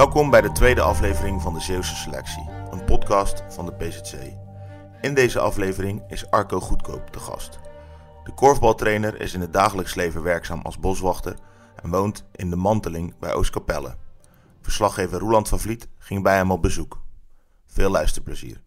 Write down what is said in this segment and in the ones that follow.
Welkom bij de tweede aflevering van de Zeeuwse Selectie, een podcast van de PZC. In deze aflevering is Arco Goedkoop de gast. De korfbaltrainer is in het dagelijks leven werkzaam als boswachter en woont in de Manteling bij Oostkapelle. Verslaggever Roland van Vliet ging bij hem op bezoek. Veel luisterplezier.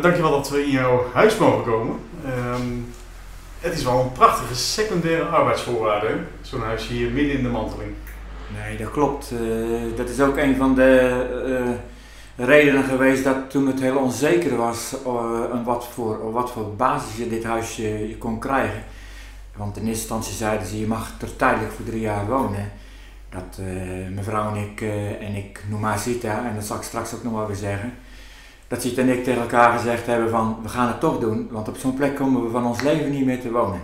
Dankjewel dat we in jouw huis mogen komen. Ehm, het is wel een prachtige secundaire arbeidsvoorwaarde, zo'n huis hier midden in de manteling. Nee, dat klopt. Eh, dat is ook een van de eh, redenen geweest dat toen het heel onzeker was uh, wat, voor, wat voor basis je dit huis je kon krijgen. Want in eerste instantie zeiden ze je mag er tijdelijk voor drie jaar wonen. Dat mevrouw en ik, en ik noem haar Zita, en dat zal ik straks ook nog wel weer zeggen dat Ziet en ik tegen elkaar gezegd hebben van we gaan het toch doen, want op zo'n plek komen we van ons leven niet meer te wonen.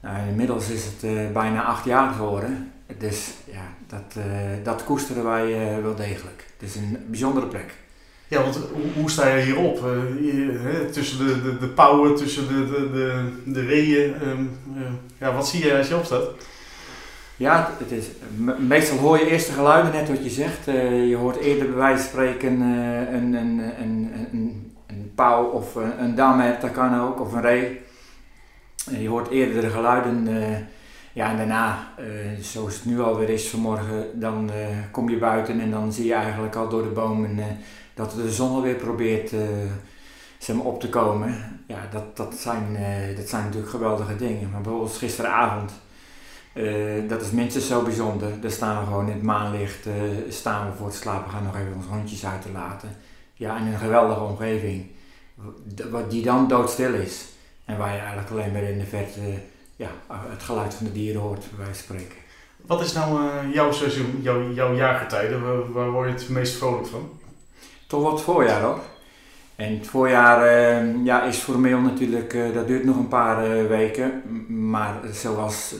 Nou, inmiddels is het uh, bijna acht jaar geworden, dus ja, dat, uh, dat koesteren wij uh, wel degelijk. Het is een bijzondere plek. Ja, want hoe, sta je hierop? Hier, tussen de, de, de pauwen, tussen de, de, de, de reeën. Um, ja, wat zie je als je opstaat? Ja, het is, meestal hoor je eerst de geluiden, net wat je zegt. Uh, je hoort eerder bij wijze van spreken uh, een, een, een, een, een pauw of een, een dat kan ook, of een ree. Uh, je hoort eerder de geluiden. ja, en daarna, zoals het nu alweer is vanmorgen, dan kom je buiten en dan zie je eigenlijk al door de bomen dat de zon alweer probeert zeg op te komen. Ja, dat, dat, zijn, dat zijn natuurlijk geweldige dingen. Maar bijvoorbeeld gisteravond uh, dat is minstens zo bijzonder. Daar staan we gewoon in het maanlicht, uh, staan we voor het slapen, gaan nog even onze hondjes uit te laten. Ja, in een geweldige omgeving, die dan doodstil is. En waar je eigenlijk alleen maar in de verte ja, het geluid van de dieren hoort, bij wijze van spreken. Wat is nou uh, jouw seizoen, jouw, jouw jaargetijden? Waar, waar, word je het meest vrolijk van? Toch wat voorjaar hoor. En het voorjaar ja, is formeel natuurlijk, dat duurt nog een paar weken. Maar zoals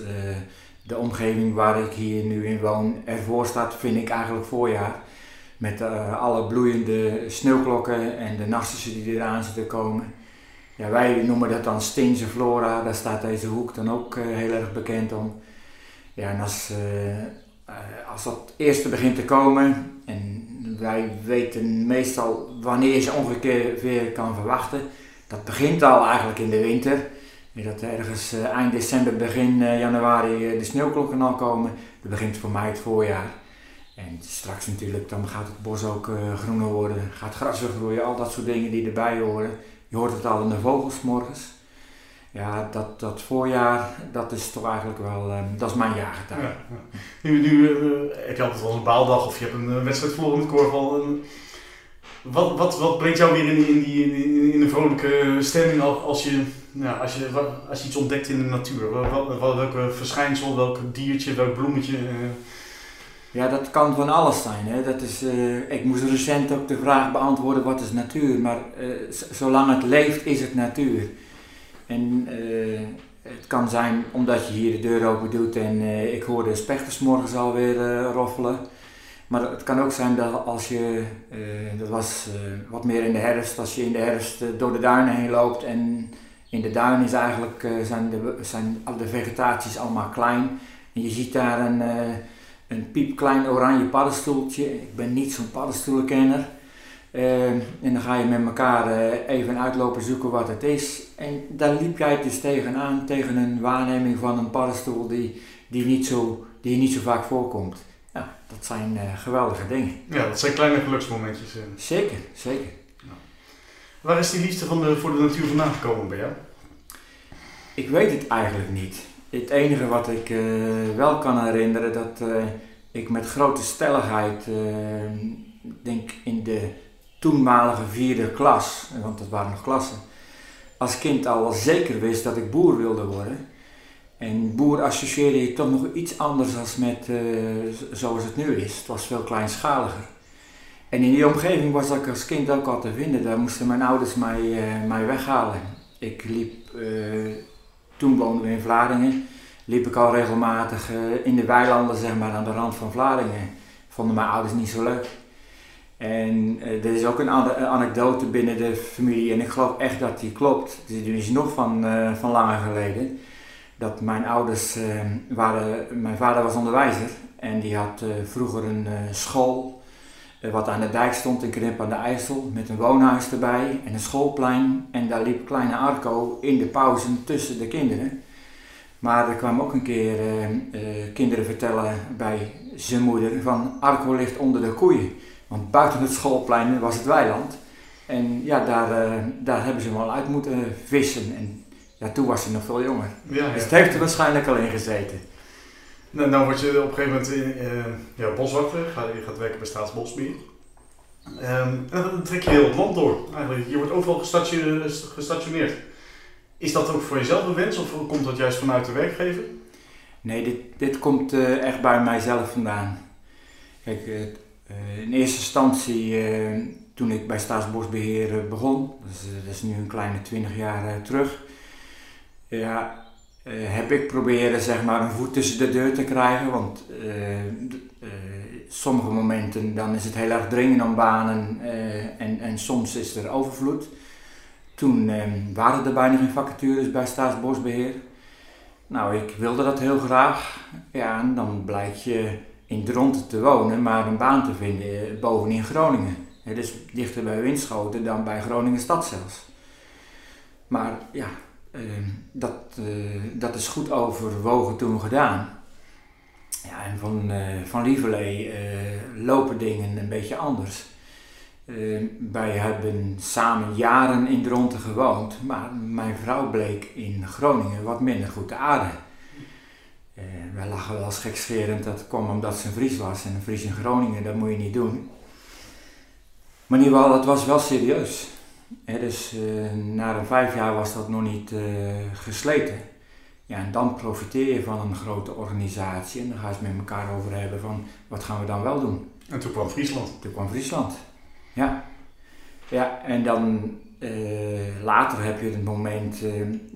de omgeving waar ik hier nu in woon ervoor staat, vind ik eigenlijk voorjaar. Met uh, alle bloeiende sneeuwklokken en de narcissen die eraan zitten komen. Ja, wij noemen dat dan Steense Flora, daar staat deze hoek dan ook uh, heel erg bekend om. Ja, als, uh, als dat eerste begint te komen, en wij weten meestal wanneer je ze ongeveer kan verwachten, dat begint al eigenlijk in de winter dat ergens uh, eind december, begin uh, januari uh, de sneeuwklokken al komen. Dat begint voor mij het voorjaar. En straks natuurlijk, dan gaat het bos ook groener worden, gaat gras weer groeien, al dat soort dingen die erbij horen. Je hoort het al in de vogels morgens. Ja, dat, dat voorjaar, dat is toch eigenlijk wel, dat is mijn jaargetij. Ja. Nu, nu heb je altijd wel een baaldag of je hebt een wedstrijd verloren korfbal. Wat, wat, wat brengt jou weer in, in, die, in, in de vrolijke stemming als je nou, als, je, als je iets ontdekt in de natuur, wel, wel, welke verschijnsel, welk diertje, welk bloemetje? Uh... Ja, dat kan van alles zijn. Hè. Dat is, uh, ik moest recent ook de vraag beantwoorden wat is natuur, maar uh, zolang het leeft is het natuur. En het kan zijn omdat je hier de deur open doet en ik hoor de spechters morgens alweer roffelen. Maar het kan ook zijn dat als je, dat was wat meer in de herfst, als je in de herfst door de duinen heen loopt en in de duin is eigenlijk, uh, zijn, de, zijn de vegetaties allemaal klein. En je ziet daar een, uh, een piepklein oranje paddenstoeltje. Ik ben niet zo'n paddenstoelenkenner. Uh, en dan ga je met elkaar even uitlopen zoeken wat het is. En daar liep jij dus tegenaan, tegen een waarneming van een paddenstoel die, die, niet, zo, die niet zo vaak voorkomt. Ja, dat zijn geweldige dingen. Ja, dat zijn kleine geluksmomentjes. Zeker, zeker. Waar is die liefde van de, voor de natuur vandaan gekomen bij jou? Ik weet het eigenlijk niet. Het enige wat ik uh, wel kan herinneren, dat uh, ik met grote stelligheid, uh, denk in de toenmalige vierde klas, want dat waren nog klassen, als kind al zeker wist dat ik boer wilde worden. En boer associeerde je toch nog iets anders als met zoals het nu is. Het was veel kleinschaliger. En in die omgeving was ik als kind ook al te vinden. Daar moesten mijn ouders mij, uh, mij weghalen. Ik liep, uh, toen woonden we in Vlaardingen, liep ik al regelmatig uh, in de weilanden zeg maar, aan de rand van Vlaardingen. Vonden mijn ouders niet zo leuk. En er is ook een anekdote binnen de familie en ik geloof echt dat die klopt. Die is nog van, van langer geleden. Dat mijn ouders waren, mijn vader was onderwijzer en die had vroeger een school eh, wat aan de dijk stond in Krimp aan de IJssel, met een woonhuis erbij en een schoolplein. En daar liep kleine Arco in de pauze tussen de kinderen. Maar er kwamen ook een keer uh, uh, kinderen vertellen bij zijn moeder van Arco ligt onder de koeien. Want buiten het schoolplein was het weiland. En ja, daar, uh, daar hebben ze hem al uit moeten vissen. En ja, toen was hij nog veel jonger. Ja, ja. Dus het heeft er waarschijnlijk al in gezeten. Nou, nou word je op een gegeven moment uh, ja, boswachter, je gaat werken bij Staatsbosbeheer. Um, en dan trek je heel het land door. Eigenlijk, je wordt overal gestationeerd. Is dat ook voor jezelf een wens of komt dat juist vanuit de werkgever? Nee, dit, dit komt uh, echt bij mijzelf vandaan. Kijk, uh, in eerste instantie toen ik bij Staatsbosbeheer begon, dus, dat is nu een kleine 20 jaar terug. Ja, heb ik proberen zeg maar, een voet tussen de deur te krijgen. Want uh, sommige momenten dan is het heel erg dringen om banen en, en soms is er overvloed. Toen waren er bijna geen vacatures bij Staatsbosbeheer. Nou, ik wilde dat heel graag. Ja, en dan blijkt je in Dronten te wonen, maar een baan te vinden bovenin Groningen. Het is dichter bij Winschoten dan bij Groningen stad zelfs. Maar ja, Ehm, dat, uh, dat is goed overwogen toen gedaan. Ja, en van, uh, van Lieverlee uh, lopen dingen een beetje anders. Ehm, wij hebben samen jaren in Dronten gewoond, maar mijn vrouw bleek in Groningen wat minder goed te aarden. wij lachen wel eens gekscherend, dat kwam omdat ze een Fries was. En een Fries in Groningen, dat moet je niet doen. Maar in ieder geval, het was wel serieus dus uh, na een vijf jaar was dat nog niet uh, gesleten. Ja, en dan profiteer je van een grote organisatie en dan ga je het met elkaar over hebben van wat gaan we dan wel doen. En toen kwam Friesland. Toen kwam Friesland, ja. Ja, en dan uh, later heb je het moment,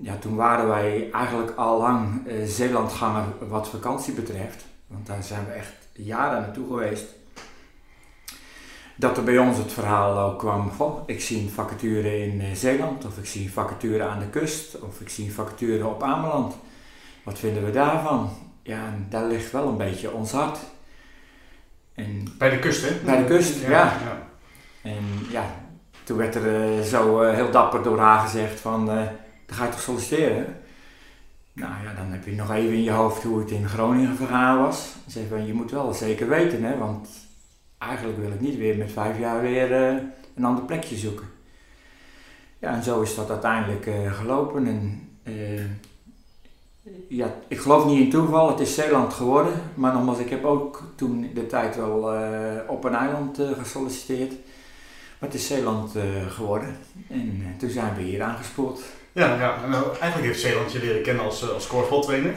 ja, toen waren wij eigenlijk al lang Zeelandganger wat vakantie betreft. Want daar zijn we echt jaren naartoe geweest dat er bij ons het verhaal ook kwam, goh, ik zie een vacature in eh, Zeeland, of ik zie een vacature aan de kust, of ik zie een vacature op Ameland. Wat vinden we daarvan? Ja, daar ligt wel een beetje ons hart. En bij de kust, hè? Bij de kust, ja. ja. En ja, toen werd er uh, zo uh, heel dapper door haar gezegd van, uh, dan ga je toch solliciteren? Nou ja, dan heb je nog even in je hoofd hoe het in Groningen vergaan was. Zeg van, je moet wel zeker weten, hè, want eigenlijk wil ik niet weer met vijf jaar weer uh, een ander plekje zoeken. Ja, en zo is dat uiteindelijk uh, gelopen. En, uh, ja, ik geloof niet in toeval, het is Zeeland geworden. Maar nogmaals, ik heb ook toen de tijd wel op een eiland gesolliciteerd. Maar het is Zeeland geworden. En toen zijn we hier aangespoord. Ja, ja nou, eigenlijk heeft Zeeland je leren kennen als, als korfbaltrainer.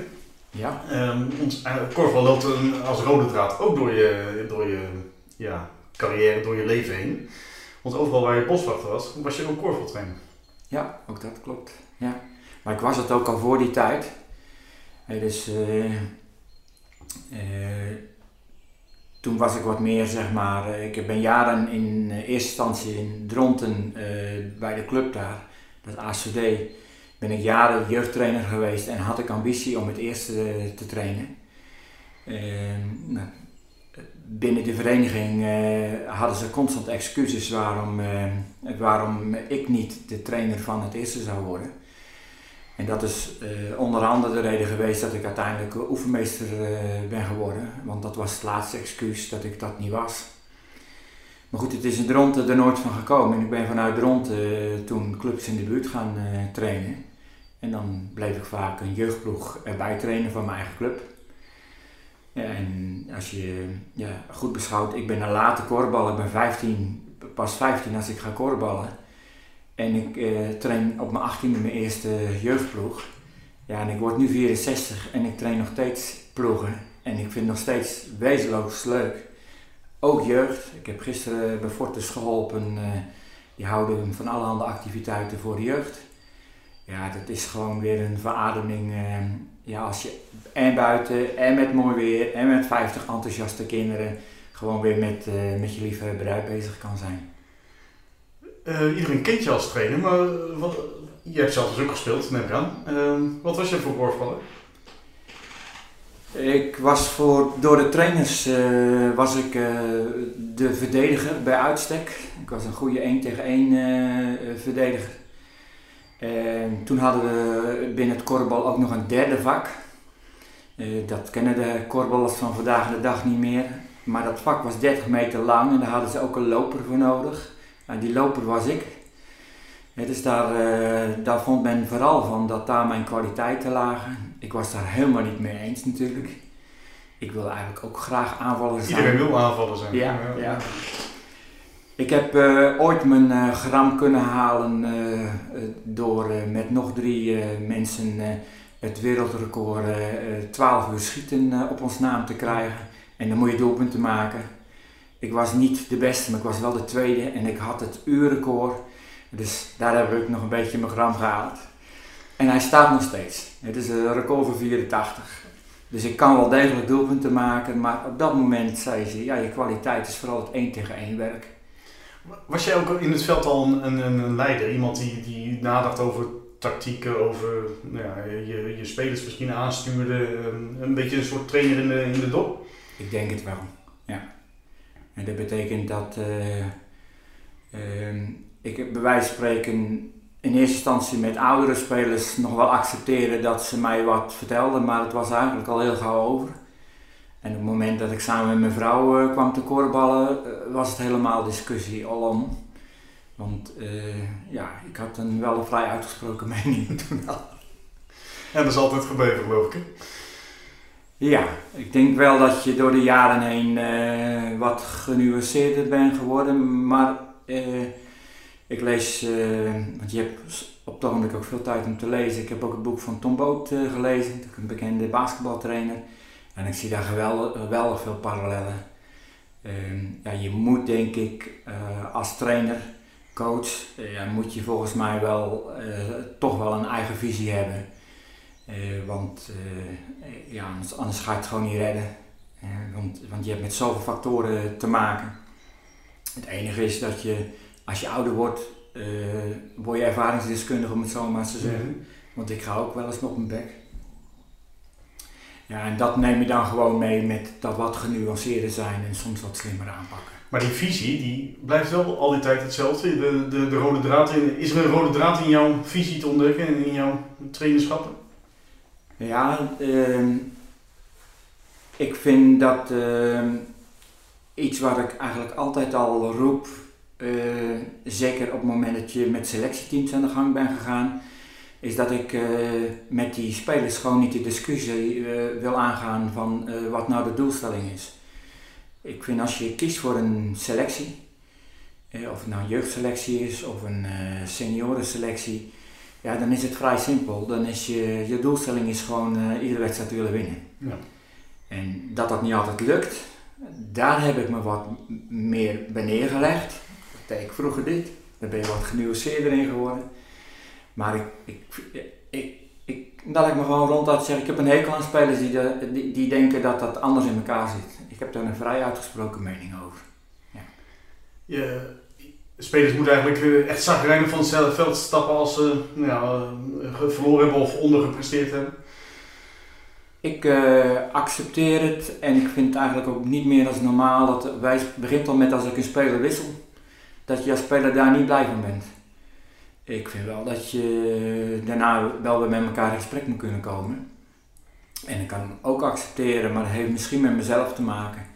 Ja. Um, ons, korfbal loopt een, als rode draad ook door je, door je ja, carrière, door je leven heen. Want overal waar je boswachter was, was je ook korfbaltrainer. Ja, ook dat klopt. Ja. Maar ik was het ook al voor die tijd. dus uh, toen was ik wat meer, zeg maar, uh, ik ben jaren in eerste instantie in Dronten bij de club daar, dat ACD, ben ik jaren jeugdtrainer geweest en had ik ambitie om het eerste te trainen. Nou, binnen de vereniging uh, hadden ze constant excuses waarom, uh, waarom ik niet de trainer van het eerste zou worden. En dat is uh, onder andere de reden geweest dat ik uiteindelijk oefenmeester ben geworden. Want dat was het laatste excuus dat ik dat niet was. Maar goed, het is in Dronten er nooit van gekomen. En ik ben vanuit Dronten toen clubs in de buurt gaan trainen. En dan bleef ik vaak een jeugdploeg erbij trainen van mijn eigen club. En als je ja, goed beschouwt, ik ben een late korfballer, ik ben 15, pas 15 als ik ga korfballen. En ik eh, train op mijn 18e mijn eerste jeugdploeg. Ja, en ik word nu 64 en ik train nog steeds ploegen. En ik vind het nog steeds wezenloos leuk ook jeugd. Ik heb gisteren bij Fortis geholpen. die houden van allerhande activiteiten voor de jeugd. Ja, dat is gewoon weer een verademing. Ja, als je en buiten en met mooi weer en met 50 enthousiaste kinderen gewoon weer met, met je liefhebberij bezig kan zijn. iedereen kent je als trainer, maar wat, je hebt zelf dus ook gespeeld, neem ik aan. Ehm, wat was je voor korfballer? Ik was voor, door de trainers was ik de verdediger bij uitstek. Ik was een goede 1 tegen 1 uh, eh, verdediger. En toen hadden we binnen het korfbal ook nog een derde vak. dat kennen de korfballers van vandaag de dag niet meer. Maar dat vak was 30 meter lang en daar hadden ze ook een loper voor nodig. En die loper was ik. dus daar, daar vond men vooral van dat daar mijn kwaliteiten lagen ik was daar helemaal niet mee eens natuurlijk. Ik wilde eigenlijk ook graag aanvallen zijn. Iedereen wil aanvallen zijn. Ja, ja. Ik heb uh, ooit mijn uh, gram kunnen halen uh, door met nog drie mensen het wereldrecord 12 uur schieten op ons naam te krijgen. En dan moet je doelpunten maken. Ik was niet de beste, maar ik was wel de tweede en ik had het uurrecord. Dus daar heb ik nog een beetje mijn gram gehaald. En hij staat nog steeds. Het is een record van 84. Dus ik kan wel degelijk doelpunten maken, maar op dat moment zei ze, ja, je kwaliteit is vooral het 1 tegen 1 werk. Was jij ook in het veld al een, een, een leider? Iemand die, die nadacht over tactieken, over nou ja, je, je spelers misschien aanstuurde, een, een beetje een soort trainer in de, in de dop? Ik denk het wel, ja. En dat betekent dat uh, uh, ik bij wijze van spreken in eerste instantie met oudere spelers nog wel accepteren dat ze mij wat vertelden, maar het was eigenlijk al heel gauw over. En op het moment dat ik samen met mijn vrouw uh, kwam te korballen, uh, was het helemaal discussie alom. Want uh, ja, ik had een wel een vrij uitgesproken mening toen al. En dat is altijd gebleven, geloof ik. Ja, ik denk wel dat je door de jaren heen wat genuanceerder bent geworden, maar ik lees, want je hebt op het ogenblik ook veel tijd om te lezen. Ik heb ook het boek van Tom Boot gelezen, een bekende basketbaltrainer. En ik zie daar geweldig, geweldig veel parallellen. Uh, ja, je moet denk ik uh, als trainer, coach, ja, moet je volgens mij wel toch wel een eigen visie hebben. want ja, anders, anders, ga je het gewoon niet redden. want, want je hebt met zoveel factoren te maken. Het enige is dat je als je ouder wordt, word je ervaringsdeskundige om het zo maar te zeggen. Mhm. Want ik ga ook wel eens op mijn bek. Ja, en dat neem je dan gewoon mee met dat wat genuanceerder zijn en soms wat slimmer aanpakken. Maar die visie, die blijft wel al die tijd hetzelfde. De, de, de rode draad in, is er een rode draad in jouw visie te ontdekken en in jouw trainerschappen? Ja, uh, ik vind dat uh, iets wat ik eigenlijk altijd al roep uh, zeker op het moment dat je met selectieteams aan de gang bent gegaan, is dat ik uh, met die spelers gewoon niet de discussie uh, wil aangaan van wat nou de doelstelling is. Ik vind als je kiest voor een selectie, of het nou een jeugdselectie is of een seniorenselectie, ja, dan is het vrij simpel. Dan is je, je doelstelling is gewoon iedere wedstrijd willen winnen. Ja. En dat dat niet altijd lukt, daar heb ik me wat meer bij neergelegd ik vroeger dit, daar ben je wat genuanceerder in geworden. Maar ik, ik, ik, ik, dat ik me gewoon ronduit zeg, ik heb een hekel aan spelers die, de, die, die, denken dat dat anders in elkaar zit. Ik heb daar een vrij uitgesproken mening over. Ja. Je, spelers moeten eigenlijk eh, echt zagrijnig van het veld stappen als ze nou, verloren hebben of ondergepresteerd hebben. Ik uh, accepteer het en ik vind het eigenlijk ook niet meer als normaal. Dat wij begint al met als ik een speler wissel dat je als speler daar niet blij van bent. Ik vind wel dat je daarna wel weer met elkaar in gesprek moet kunnen komen. En ik kan ook accepteren, maar dat heeft misschien met mezelf te maken.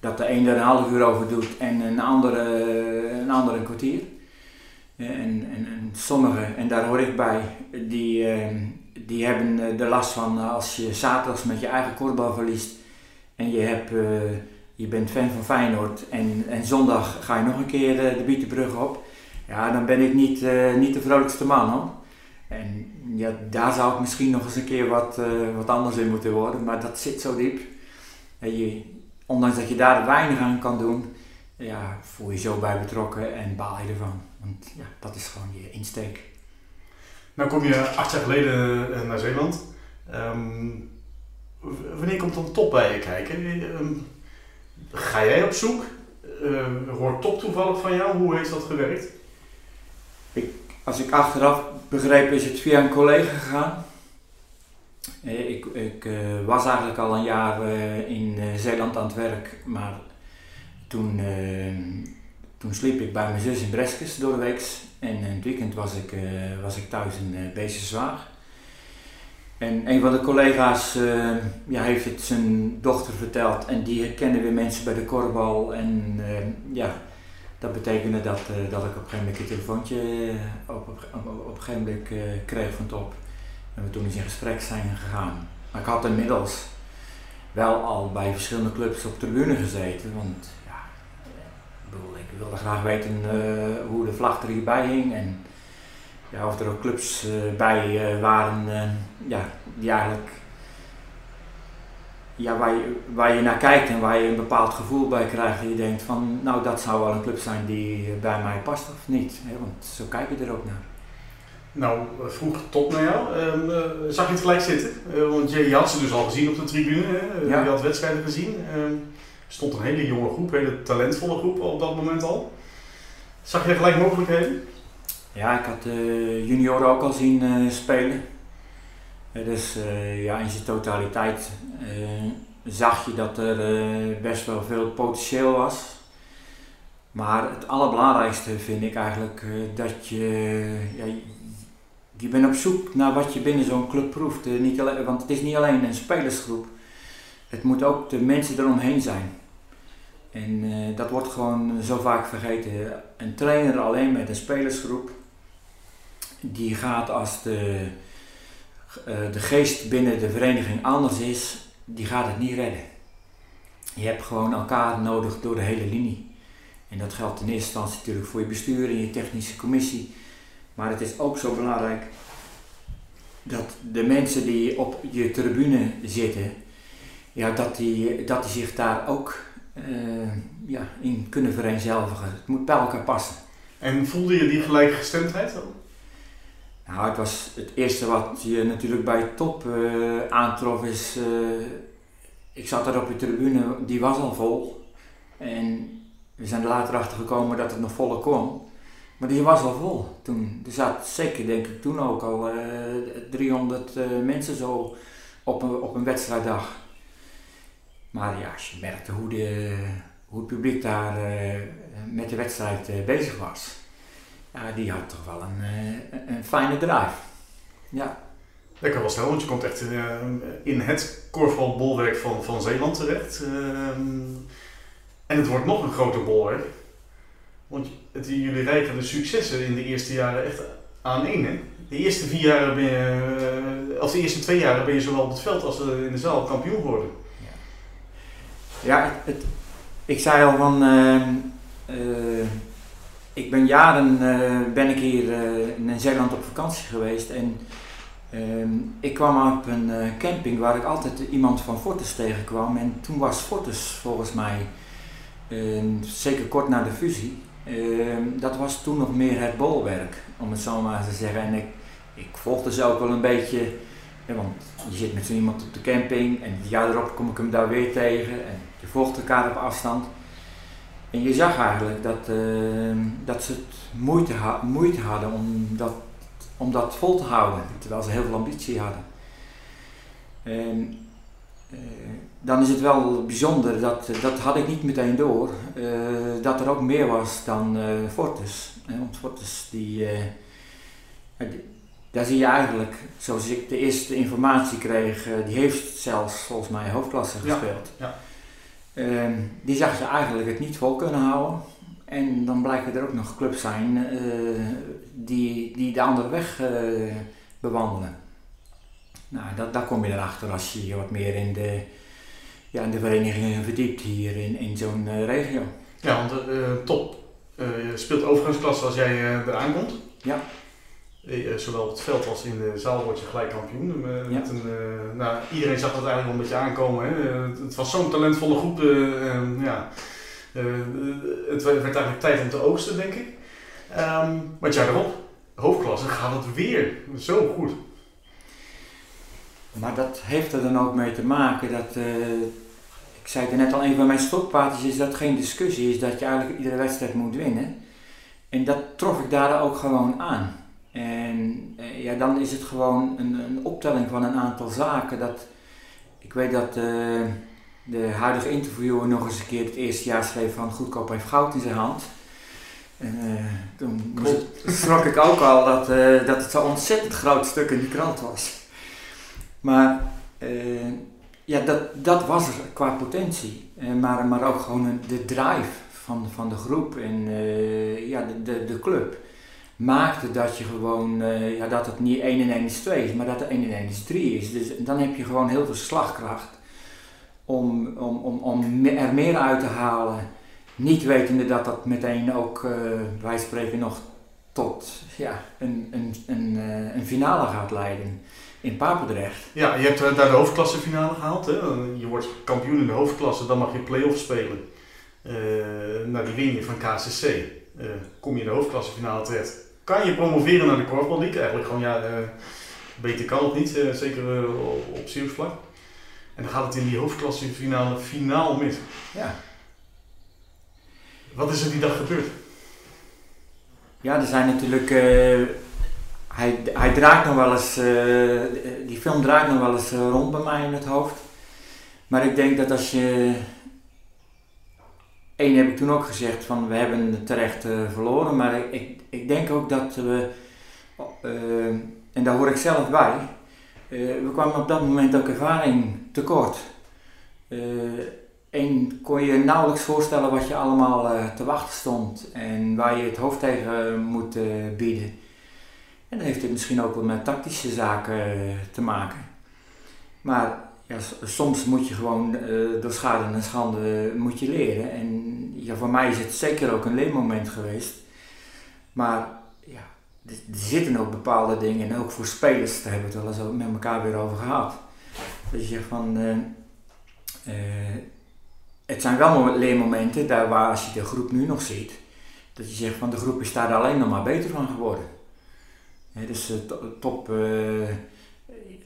Dat de een er een half uur over doet en een andere een, andere een kwartier. En, en, en sommigen, en daar hoor ik bij, die, ehm, die hebben de last van als je zaterdags met je eigen kortbal verliest en je hebt eh, je bent fan van Feyenoord en, en zondag ga je nog een keer de, de Bietenbrug op. Ja, dan ben ik niet, uh, niet de vrolijkste man hoor. En ja, daar zou ik misschien nog eens een keer wat, uh, wat anders in moeten worden, maar dat zit zo diep. En je, ondanks dat je daar weinig aan kan doen, ja, voel je zo bij betrokken en baal je ervan. Want ja, dat is gewoon je insteek. Nou kom je acht jaar geleden eh, naar Zeeland. Ehm, wanneer komt dan top bij je kijken? Ehm, ga jij op zoek? Uh, hoort top toevallig van jou? Hoe heeft dat gewerkt? Als ik achteraf begreep, is het via een collega gegaan. Eh, ik, ik uh, was eigenlijk al een jaar uh, in Zeeland aan het werk, maar toen, toen sliep ik bij mijn zus in Breskes door de week. En in het weekend was ik, was ik thuis in uh, Beestjeswaag. En een van de collega's ja, heeft het zijn dochter verteld en die herkende weer mensen bij de korbal. En ja, dat betekende dat, dat ik op een gegeven moment een telefoontje op, op, op, op een gegeven moment kreeg van top. En we toen eens in gesprek zijn gegaan. Maar ik had inmiddels wel al bij verschillende clubs op tribune gezeten. Want ja, ik, bedoel, ik wilde graag weten hoe de vlag er hierbij hing. En ja, of er ook clubs bij waren ja, die eigenlijk ja, waar, je, waar je naar kijkt en waar je een bepaald gevoel bij krijgt. En je denkt van nou dat zou wel een club zijn die bij mij past of niet. Hè? Want zo kijk je er ook naar. Nou, vroeg top naar jou. Um, uh, zag je het gelijk zitten? Uh, want je, je, had ze dus al gezien op de tribune. Hè? Ja. Je had wedstrijden gezien. Um, er stond een hele jonge groep, een hele talentvolle groep op dat moment al. Zag je gelijk mogelijkheden? Ja, ik had de junioren ook al zien uh, spelen. Dus ja, in zijn totaliteit zag je dat er best wel veel potentieel was. Maar het allerbelangrijkste vind ik eigenlijk dat je, ja, je bent op zoek naar wat je binnen zo'n club proeft. Niet alleen, want het is niet alleen een spelersgroep. Het moet ook de mensen eromheen zijn. En dat wordt gewoon zo vaak vergeten. Een trainer alleen met een spelersgroep, die gaat als de, de geest binnen de vereniging anders is, die gaat het niet redden. Je hebt gewoon elkaar nodig door de hele linie. En dat geldt in eerste instantie natuurlijk voor je bestuur en je technische commissie. Maar het is ook zo belangrijk dat de mensen die op je tribune zitten, ja, dat, die, dat die zich daar ook uh, ja, in kunnen vereenzelvigen. Het moet bij elkaar passen. En voelde je die gelijkgestemdheid dan? Nou, het was het eerste wat je natuurlijk bij top uh, aantrof is, uh, ik zat daar op de tribune, die was al vol. En we zijn er later achter gekomen dat het nog voller kon. Maar die was al vol toen. Er zat zeker denk ik toen ook al uh, 300 uh, mensen zo op een, op een wedstrijddag. Maar ja, als je merkte hoe, de, hoe het publiek daar met de wedstrijd bezig was. Ja, die had toch wel een, een fijne drive. Ja. Lekker wel snel, want je komt echt in het korfbalbolwerk van, van Zeeland terecht. Ehm, en het wordt nog een groter bolwerk. Want het, jullie rijden de successen in de eerste jaren echt aan één. Hè? De eerste vier jaren ben je, of de eerste twee jaren ben je zowel op het veld als in de zaal kampioen geworden. Ja, ja het, ik zei al van, uh, uh, ik ben jaren ben ik hier in Zeeland op vakantie geweest en ehm, ik kwam op een camping waar ik altijd iemand van Fortis tegenkwam en toen was Fortis volgens mij zeker kort na de fusie Ehm, dat was toen nog meer het bolwerk, om het zo maar te zeggen. En ik, ik volgde ze ook wel een beetje, want je zit met zo iemand op de camping en het jaar erop kom ik hem daar weer tegen en je volgt elkaar op afstand. En je zag eigenlijk dat, ehm, dat ze het moeite, ha moeite hadden om dat, om dat vol te houden, terwijl ze heel veel ambitie hadden. En, uh, dan is het wel bijzonder, dat, dat had ik niet meteen door, uh, dat er ook meer was dan uh, Fortis. want Fortis, die, die, daar zie je eigenlijk, zoals ik de eerste informatie kreeg, die heeft zelfs volgens mij hoofdklasse gespeeld. Ja, ja. Ehm, die zag je eigenlijk het niet vol kunnen houden. En dan blijken er ook nog clubs zijn die, die de andere weg bewandelen. Nou, dat, daar kom je erachter als je wat meer in de ja, in de verenigingen verdiept hier in, in zo'n uh, regio. Ja, want uh, top uh, speelt overgangsklasse als jij uh, eraan komt. Ja. Zowel op het veld als in de zaal word je gelijk kampioen. Met een, nou, iedereen zag dat eigenlijk wel een beetje aankomen. Hè? het was zo'n talentvolle groep. ja, het werd eigenlijk tijd om te oogsten, denk ik. Um, maar het jaar erop, hoofdklasse, gaat het weer zo goed. Maar dat heeft er dan ook mee te maken dat, ik zei het net al, een van mijn stokpaardjes is dat geen discussie is dat je eigenlijk iedere wedstrijd moet winnen. En dat trof ik daar ook gewoon aan. En uh, ja, dan is het gewoon een, een, optelling van een aantal zaken. Dat, ik weet dat uh, de huidige interviewer nog eens een keer het eerste jaar schreef van Goedkoop heeft goud in zijn hand. En toen schrok ik ook al dat, dat het zo'n ontzettend groot stuk in de krant was. Maar ja, dat, dat was er qua potentie. Maar, maar ook gewoon de drive van, van de groep en ja, de, de, de club maakte dat je gewoon, ja, dat het niet 1 en 1 is 2 is, maar dat er 1 en 1 is 3 is. Dus dan heb je gewoon heel veel slagkracht om, om, om, om er meer uit te halen. Niet wetende dat dat meteen ook, wij spreken nog tot ja, een, een, een, een finale gaat leiden in Papendrecht. Ja, je hebt eh, daar de hoofdklassefinale gehaald. Hè? Je wordt kampioen in de hoofdklasse, dan mag je play-off spelen. Uh, nou, die win je van KCC. Uh, eh, kom je in de hoofdklassefinale terecht. Kan je promoveren naar de Korfbal League? Eigenlijk gewoon, ja, uh, beter kan het niet. zeker op Zeeuwsvlak. En dan gaat het in die hoofdklassefinale finaal mis. Ja. Wat is er die dag gebeurd? Ja, er zijn natuurlijk hij, hij draait nog wel eens, uh, die film draait nog wel eens rond bij mij in het hoofd. Maar ik denk dat als je. Eén heb ik toen ook gezegd van we hebben terecht uh, verloren, maar ik, ik, ik, denk ook dat we, en daar hoor ik zelf bij, we kwamen op dat moment ook ervaring tekort. Eén kon je nauwelijks voorstellen wat je allemaal te wachten stond en waar je het hoofd tegen moet bieden. En dan heeft het misschien ook wel met tactische zaken eh, te maken. Maar ja, soms moet je gewoon uh, door schade en schande uh, moet je leren. En ja, voor mij is het zeker ook een leermoment geweest. Maar ja, er, zitten ook bepaalde dingen, en ook voor spelers, daar hebben we het wel eens met elkaar weer over gehad. Dat je zegt van, het zijn wel leermomenten daar waar als je de groep nu nog ziet, dat je zegt van de groep is daar alleen nog maar beter van geworden dus uh, top,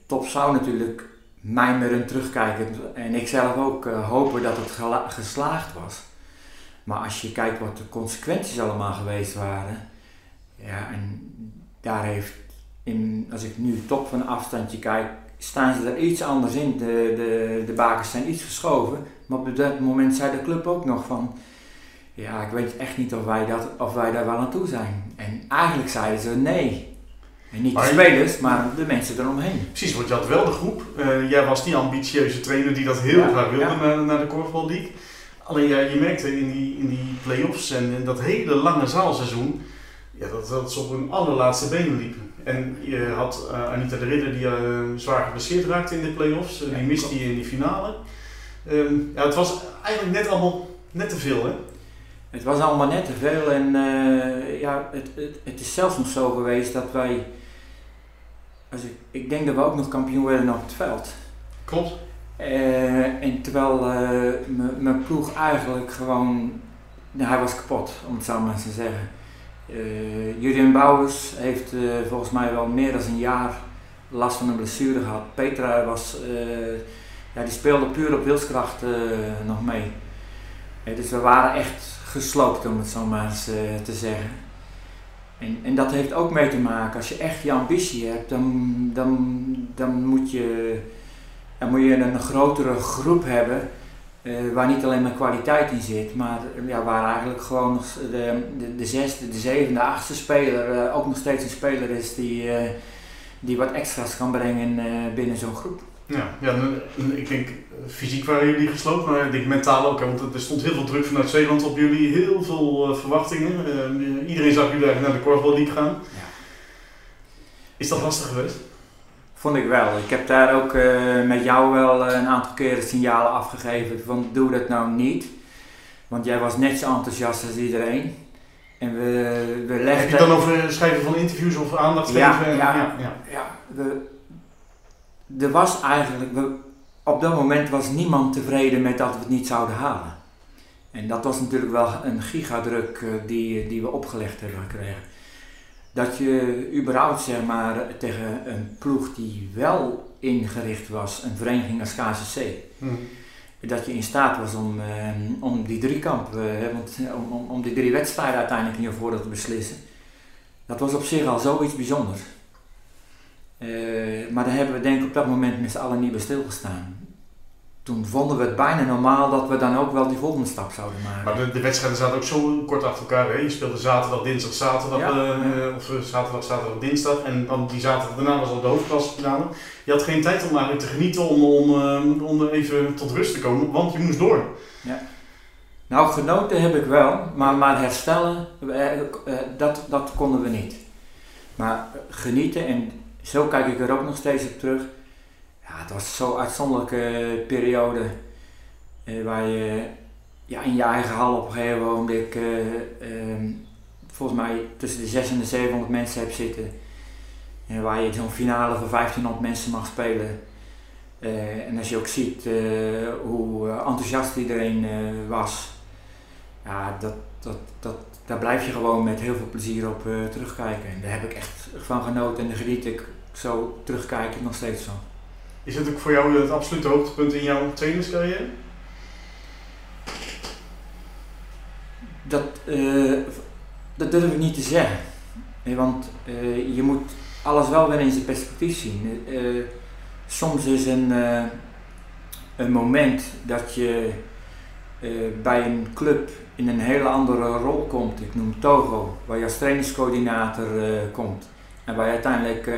top zou natuurlijk mijmerend terugkijken en ik zelf ook hopen dat het geslaagd was. Maar als je kijkt wat de consequenties allemaal geweest waren, ja, en daar heeft, in, als ik nu top van afstandje kijk, staan ze er iets anders in. De, de, de bakens zijn iets verschoven, maar op dat moment zei de club ook nog van, ja, ik weet echt niet of wij, dat, of wij daar wel aan toe zijn. En eigenlijk zeiden ze nee. En niet de spelers, maar de mensen eromheen. Precies, want je had wel de groep. Uh, jij was die ambitieuze trainer die dat heel graag wilde naar, naar, de Korfbal League. Alleen ja, je merkte in die, in die play-offs en in dat hele lange zaalseizoen, ja, dat, dat ze op hun allerlaatste benen liepen. En je had uh, Anita de Ridder die uh, zwaar geblesseerd raakte in de play-offs. die miste je in die finale. Um, ja, het was eigenlijk net allemaal net te veel hè? Het was allemaal net te veel en ja, het, het, het is zelfs nog zo geweest dat wij als ik, ik denk dat we ook nog kampioen werden op het veld. Klopt. Uh, en terwijl uh, mijn ploeg eigenlijk gewoon, nou, hij was kapot, om het zo maar te zeggen. Uh, Julian Bouwers heeft volgens mij wel meer dan een jaar last van een blessure gehad. Petra was, ja, die speelde puur op wilskracht nog mee. dus we waren echt gesloopt, om het zo maar eens te zeggen. En, en dat heeft ook mee te maken, als je echt je ambitie hebt, dan, dan, dan, moet, je, dan moet je een grotere groep hebben uh, waar niet alleen maar kwaliteit in zit, maar ja, waar eigenlijk gewoon de, de, de zesde, de zevende, achtste speler uh, ook nog steeds een speler is die, uh, die wat extra's kan brengen binnen zo'n groep. Ja, ja, ik denk fysiek waren jullie gesloopt, maar ik denk mentaal ook. Want er stond heel veel druk vanuit Zeeland op jullie, heel veel verwachtingen. Iedereen zag jullie eigenlijk naar de Korfbal League gaan. Ja. Is dat lastig geweest? Vond ik wel. Ik heb daar ook uh, met jou wel een aantal keren signalen afgegeven van doe dat nou niet. Want jij was net zo enthousiast als iedereen. En we, we Heb legden... je het dan over schrijven van interviews of aandacht geven? en- ja. ja, ja. Ja, we, er was eigenlijk, we, op dat moment was niemand tevreden met dat we het niet zouden halen. En dat was natuurlijk wel een gigadruk eh, die, die we opgelegd hebben gekregen. Dat je überhaupt zeg maar tegen een ploeg die wel ingericht was, een vereniging als KCC, Hm. dat je in staat was om, eh, om die driekamp, eh, want, eh, om, om, om die drie wedstrijden uiteindelijk in je voordeel te beslissen. Dat was op zich al zoiets bijzonders. Maar daar hebben we denk ik op dat moment met z'n allen niet bij stilgestaan. Toen vonden we het bijna normaal dat we dan ook wel die volgende stap zouden maken. Maar de, de wedstrijden zaten ook zo kort achter elkaar. Hè? Je speelde zaterdag, dinsdag, zaterdag. Ja. eh, of eh, zaterdag, zaterdag, dinsdag. En dan die zaterdag daarna was al de hoofdklasse Je had geen tijd om eigenlijk te genieten om, om, eh, om even tot rust te komen. Want je moest door. Nou, genoten heb ik wel, maar, maar herstellen, dat, dat konden we niet. Maar genieten, en zo kijk ik er ook nog steeds op terug. Ja, het was zo'n uitzonderlijke periode eh, waar je ja, in je eigen hal op een gegeven moment, eh, ehm, volgens mij tussen de 600 en de 700 mensen hebt zitten. En waar je zo'n finale van 1500 mensen mag spelen. Eh, en als je ook ziet eh, hoe eh, enthousiast iedereen eh, was, ja, dat, dat, dat, daar blijf je gewoon met heel veel plezier op eh, terugkijken. En daar heb ik echt van genoten en daar geniet ik zo terugkijken nog steeds van. Is het ook voor jou het absolute hoogtepunt in jouw trainerscarrière? Dat, eh, dat durf ik niet te zeggen. Eh, Want eh, je moet alles wel weer in zijn perspectief zien. Soms is een, een moment dat je bij een club in een hele andere rol komt. Ik noem Togo, waar je als trainingscoördinator komt. En waar je uiteindelijk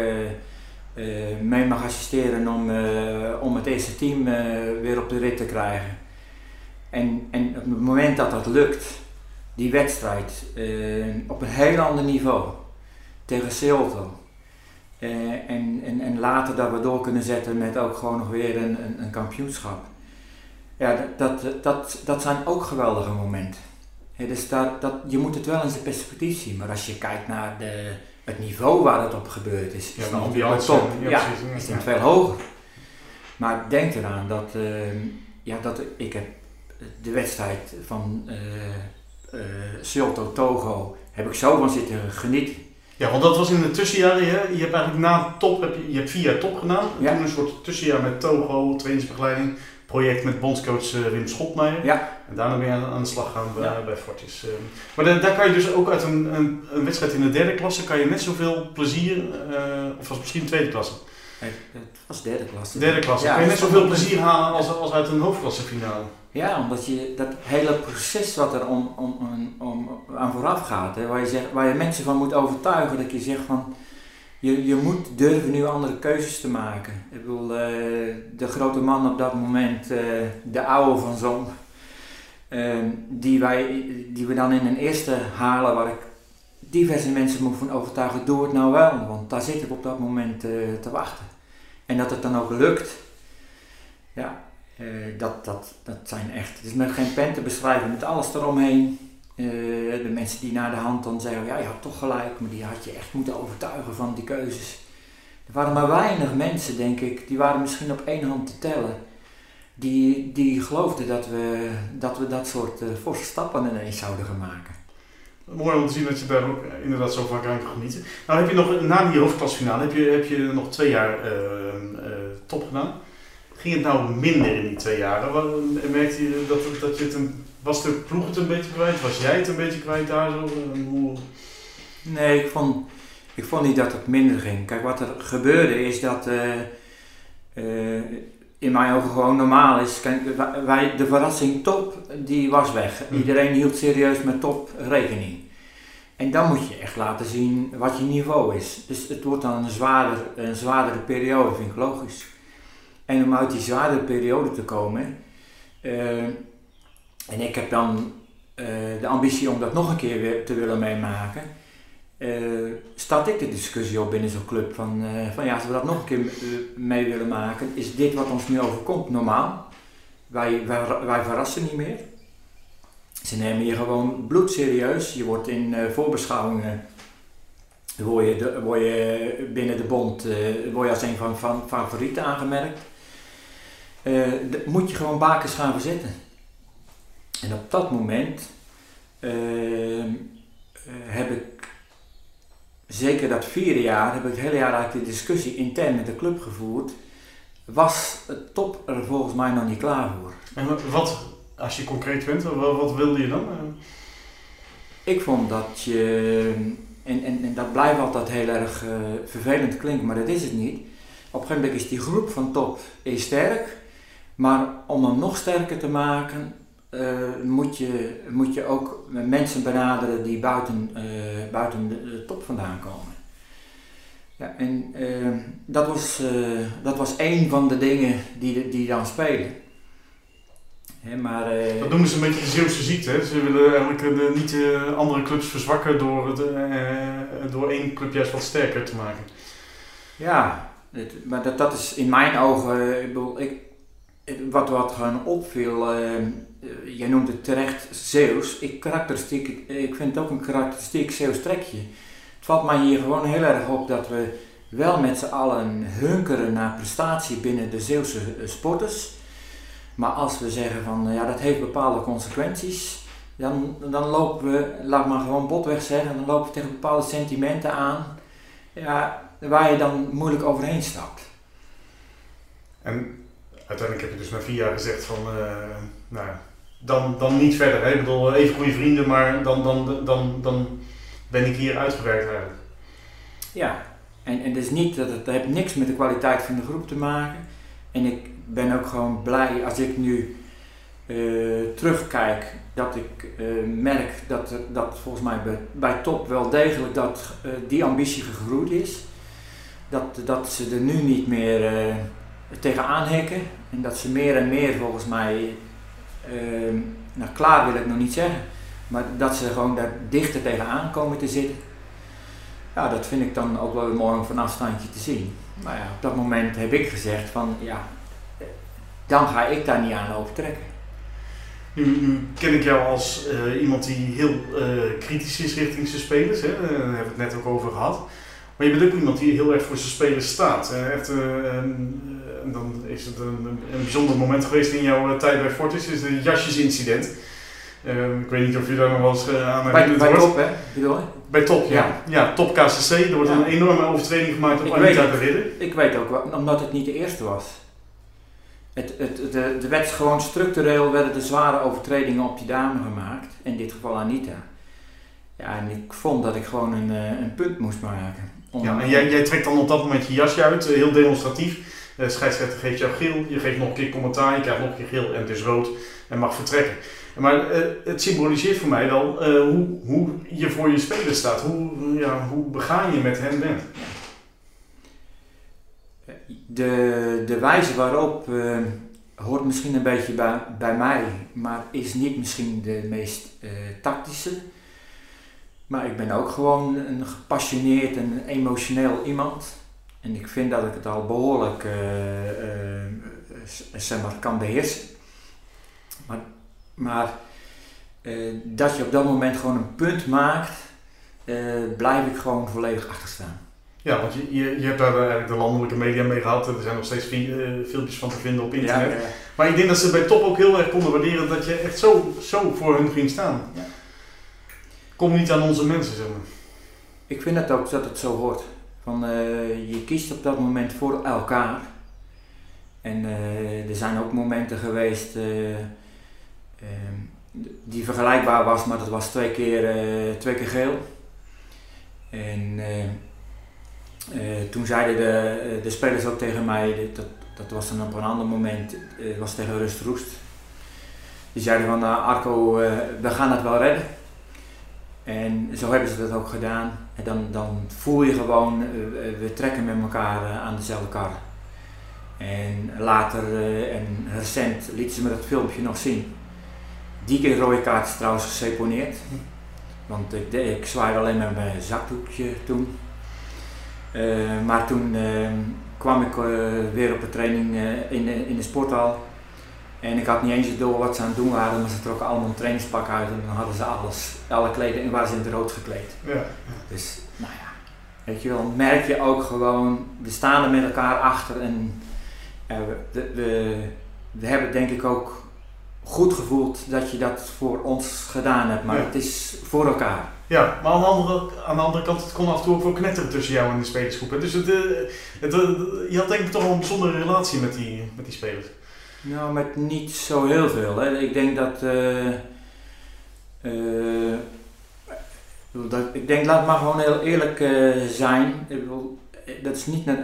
eh, mee mag assisteren om, eh, om het eerste team eh, weer op de rit te krijgen. En, en op het moment dat dat lukt, die wedstrijd op een heel ander niveau tegen. Eh, en, en, en later dat we door kunnen zetten met ook gewoon nog weer een, een, een kampioenschap. Ja, dat, dat, dat, dat zijn ook geweldige momenten. Dus daar, dat, je moet het wel in zijn perspectief zien. Maar als je kijkt naar de, het niveau waar het op gebeurd is, Ja, is de het ambiance, top. ja, Ja, ja. is veel hoger. Maar denk eraan dat, eh, ja, dat ik heb de wedstrijd van uh, Silto Togo heb ik zo van zitten genieten. Ja, want dat was in de tussenjaren. Hè? Je hebt eigenlijk na top, heb je, je hebt vier jaar top gedaan. En Ja. Toen een soort tussenjaar met Togo, trainingsbegeleiding. Project met bondscoach eh, Wim Schotmeijer. Ja. En daarna ben je aan, aan de slag gaan bij, Ja. bij Fortis. eh. Maar da- daar kan je dus ook uit een, een, een wedstrijd in de derde klasse, kan je net zoveel plezier, eh, of was misschien tweede klasse, Het, was derde klasse. derde klasse, Ja, kan je net zoveel plezier halen als, als uit een hoofdklassefinale. Ja, omdat je dat hele proces wat er om, om, om, om- aan vooraf gaat, hè, waar, je zegt, waar je mensen van moet overtuigen, dat je zegt van je, je moet durven nu andere keuzes te maken. Ik bedoel, eh, de grote man op dat moment, eh, de oude van Zon, eh, die, wij, die we dan in een eerste halen, waar ik diverse mensen moet van overtuigen, doe het nou wel, want daar zit ik op dat moment eh, te wachten. En dat het dan ook lukt, ja, eh, dat, dat, dat zijn echt, het is met geen pen te beschrijven, met alles eromheen. Eh, de mensen die naar de hand dan zeggen, ja je had toch gelijk, maar die had je echt moeten overtuigen van die keuzes. Er waren maar weinig mensen, denk ik, die waren misschien op één hand te tellen, die, die geloofden dat we, dat we dat soort eh, forse stappen ineens zouden gaan maken. Mooi om te zien dat je daar ook eh, inderdaad zo vaak aan kan genieten. Nou heb je nog, na die hoofdklasfinale, heb je, heb je nog twee jaar eh, top gedaan. Ging het nou minder in die twee jaren? Merkte je dat, dat je het een, was de ploeg het een beetje kwijt? Was jij het een beetje kwijt daar zo? Hoe, Nee, ik vond, ik vond niet dat het minder ging. Kijk, wat er gebeurde is dat in mijn ogen gewoon normaal is. Kijk, wij- de verrassing top, die was weg. Hm. Iedereen hield serieus met top rekening. En dan moet je echt laten zien wat je niveau is. Dus het wordt dan een, zwaarder, een zwaardere periode, vind ik logisch. En om uit die zwaardere periode te komen, eh, en ik heb dan eh, de ambitie om dat nog een keer weer te willen meemaken, eh start ik de discussie op binnen zo'n club van, eh, van ja, als we dat nog een keer eh, mee willen maken, is dit wat ons nu overkomt normaal? Wij, wij, wij verrassen niet meer. Ze nemen je gewoon bloedserieus. Je wordt in voorbeschouwingen word je, je binnen de bond word je als een van, van favorieten aangemerkt. moet je gewoon bakens gaan verzetten. En op dat moment ehm, heb ik zeker dat vierde jaar heb ik het hele jaar eigenlijk de discussie intern met de club gevoerd. Was het top er volgens mij nog niet klaar voor. En wat, als je concreet bent, wat, wat wilde je dan? Ik vond dat je, en, en, en dat blijft altijd heel erg uh, vervelend klinken, maar dat is het niet. Op een gegeven moment is die groep van top is sterk, maar om hem nog sterker te maken, moet, je, moet je ook mensen benaderen die buiten, uh, buiten de, top vandaan komen. Ja, en uh, dat, was, dat was één van de dingen die, die dan spelen. He, maar, dat noemen ze een beetje de Zeeuwse ziekte. Hè? Ze willen eigenlijk niet andere clubs verzwakken door, door één club juist wat sterker te maken. Ja, maar dat, dat is in mijn ogen, ik bedoel, ik, wat, wat opviel, uh, jij noemt het terecht Zeeuws. Ik, karakteristiek, ik vind het ook een karakteristiek Zeeuws trekje. Het valt mij hier gewoon heel erg op dat we wel met z'n allen hunkeren naar prestatie binnen de Zeeuwse eh, sporters. Maar als we zeggen van ja, dat heeft bepaalde consequenties, dan, dan lopen we, laat maar gewoon botweg zeggen, dan lopen we tegen bepaalde sentimenten aan ja, waar je dan moeilijk overheen stapt. Uiteindelijk heb je dus na vier jaar gezegd van, uh, nou dan, dan niet verder. Ik bedoel, even goede vrienden, maar dan, dan, dan, dan ben ik hier uitgewerkt eigenlijk. Ja, en, en is niet, dat het, heeft niks met de kwaliteit van de groep te maken. En ik ben ook gewoon blij als ik nu uh, terugkijk, dat ik uh, merk dat, dat volgens mij bij, top wel degelijk dat die ambitie gegroeid is. Dat, dat ze er nu niet meer tegenaan hekken en dat ze meer en meer volgens mij Ehm, nou, klaar wil ik nog niet zeggen, maar dat ze gewoon daar dichter tegenaan komen te zitten. Ja, dat vind ik dan ook wel mooi om van afstandje te zien. Maar ja, op dat moment heb ik gezegd van ja, dan ga ik daar niet aan overtrekken. Nu, nu ken ik jou als uh, iemand die heel uh, kritisch is richting zijn spelers, hè? daar hebben we het net ook over gehad. Maar je bent ook iemand die heel erg voor zijn spelers staat. Echt, en dan is het een, een, bijzonder moment geweest in jouw eh, tijd bij Fortis, is de jasjesincident. Uh, ik weet niet of je daar nog wel eens uh, aan herinnerd wordt. Bij Top, hè? Bedoel? Bij Top, ja. Ja, Top KCC. Er wordt een enorme overtreding gemaakt op Anita de Ridder. Ik weet ook wel, omdat het niet de eerste was. Het, het, de, de werd gewoon structureel werden de zware overtredingen op die dame gemaakt. In dit geval Anita. Ja, en ik vond dat ik gewoon een, eh, een punt moest maken. Ja, en jij, jij trekt dan op dat moment je jasje uit, heel demonstratief. De scheidsrechter geeft jou geel, je geeft nog een keer commentaar, je krijgt nog een keer geel en het is rood en mag vertrekken. Maar uh, het symboliseert voor mij wel hoe, hoe je voor je speler staat, hoe, ja, hoe begaan je met hen bent. De, de wijze waarop hoort misschien een beetje bij, bij mij, maar is niet misschien de meest tactische. Maar ik ben ook gewoon een gepassioneerd en emotioneel iemand. En ik vind dat ik het al behoorlijk uh, zeg maar, kan beheersen. Maar, maar uh, dat je op dat moment gewoon een punt maakt, blijf ik gewoon volledig achter staan. Ja, want je, je, je hebt daar eigenlijk de landelijke media mee gehad. Er zijn nog steeds filmpjes van te vinden op internet. Ja, ja. Maar ik denk dat ze bij Top ook heel erg konden waarderen dat je echt zo, zo voor hun ging staan. Ja. Kom niet aan onze mensen, zeg maar. Ik vind het ook dat het zo hoort. Van, uh, je kiest op dat moment voor elkaar. En uh, er zijn ook momenten geweest uh, die vergelijkbaar was, maar dat was twee keer, twee keer geel. En toen zeiden de, de spelers ook tegen mij, dat, dat was dan op een ander moment, het was tegen Rust Roest. Die zeiden van nou, Arco, we gaan het wel redden. En zo hebben ze dat ook gedaan. En dan, dan voel je gewoon, uh, we trekken met elkaar uh, aan dezelfde kar. En later en recent lieten ze me dat filmpje nog zien. Die keer rode kaart is trouwens geseponeerd. Want ik, ik zwaaide alleen met mijn zakdoekje toen. maar toen ehm, kwam ik weer op een training in, in de sporthal. En ik had niet eens door wat ze aan het doen waren, maar ze trokken allemaal een trainingspak uit en dan hadden ze alles, alle kleding en waren ze in het rood gekleed. Ja. Dus, nou ja, weet je wel, merk je ook gewoon, we staan er met elkaar achter en eh, we, we, we hebben denk ik ook goed gevoeld dat je dat voor ons gedaan hebt, maar Ja. het is voor elkaar. Ja, maar aan de, andere, aan de andere kant, het kon af en toe ook wel knetteren tussen jou en de spelersgroep. hè. Dus het, eh, het, eh, je had denk ik toch wel een bijzondere relatie met die, met die spelers. Nou, met niet zo heel veel. Hè. Ik denk dat. eh, eh, dat- ik denk, laat maar gewoon heel eerlijk eh, zijn. Ik bedoel, dat is niet. net-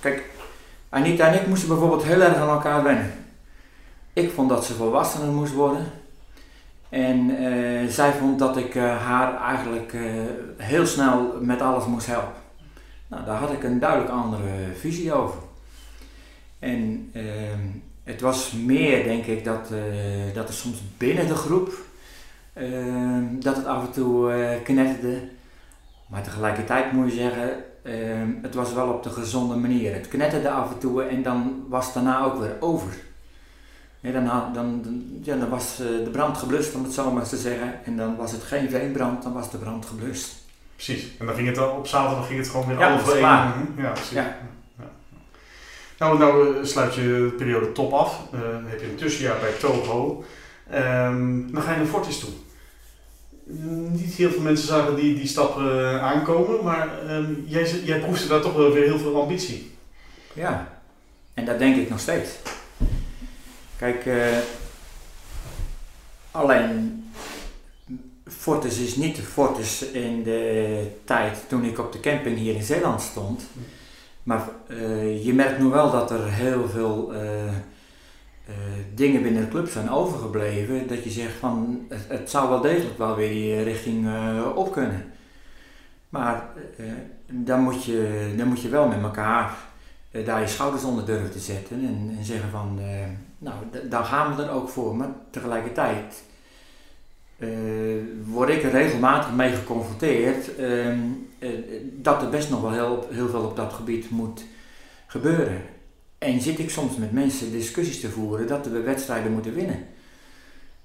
Kijk, Anita en ik moesten bijvoorbeeld heel erg aan elkaar wennen. Ik vond dat ze volwassener moest worden. En zij vond dat ik haar eigenlijk heel snel met alles moest helpen. Nou, daar had ik een duidelijk andere visie over. En ehm, het was meer, denk ik, dat, eh, dat er soms binnen de groep ehm, dat het af en toe eh, knetterde. Maar tegelijkertijd moet je zeggen, ehm, het was wel op de gezonde manier. Het knetterde af en toe en dan was het daarna ook weer over. Ja, dan, had- dan, ja, dan was eh, de brand geblust, om het zo maar te zeggen. En dan was het geen veenbrand, dan was de brand geblust. Precies. En dan ging het dan, op zaterdag ging het gewoon weer Ja, één. Ja, precies. Ja. Nou, nou sluit je de periode top af. Eh, dan heb je een tussenjaar bij Toho. Ehm, dan ga je naar Fortis toe. Niet heel veel mensen zagen die, die stap eh, aankomen, maar ehm, jij, jij proefde daar toch wel weer heel veel ambitie. Ja, en dat denk ik nog steeds. Kijk, eh, alleen Fortis is niet de Fortis in de tijd toen ik op de camping hier in Zeeland stond. Maar eh, je merkt nu wel dat er heel veel eh, eh, dingen binnen de club zijn overgebleven. Dat je zegt van het, zou wel degelijk wel weer die richting op kunnen. Maar dan, moet je, dan moet je wel met elkaar daar je schouders onder durven te zetten en, en zeggen van, nou, daar gaan we er ook voor. Maar tegelijkertijd word ik er regelmatig mee geconfronteerd ehm, eh, dat er best nog wel heel, heel veel op dat gebied moet gebeuren. En zit ik soms met mensen discussies te voeren dat we wedstrijden moeten winnen.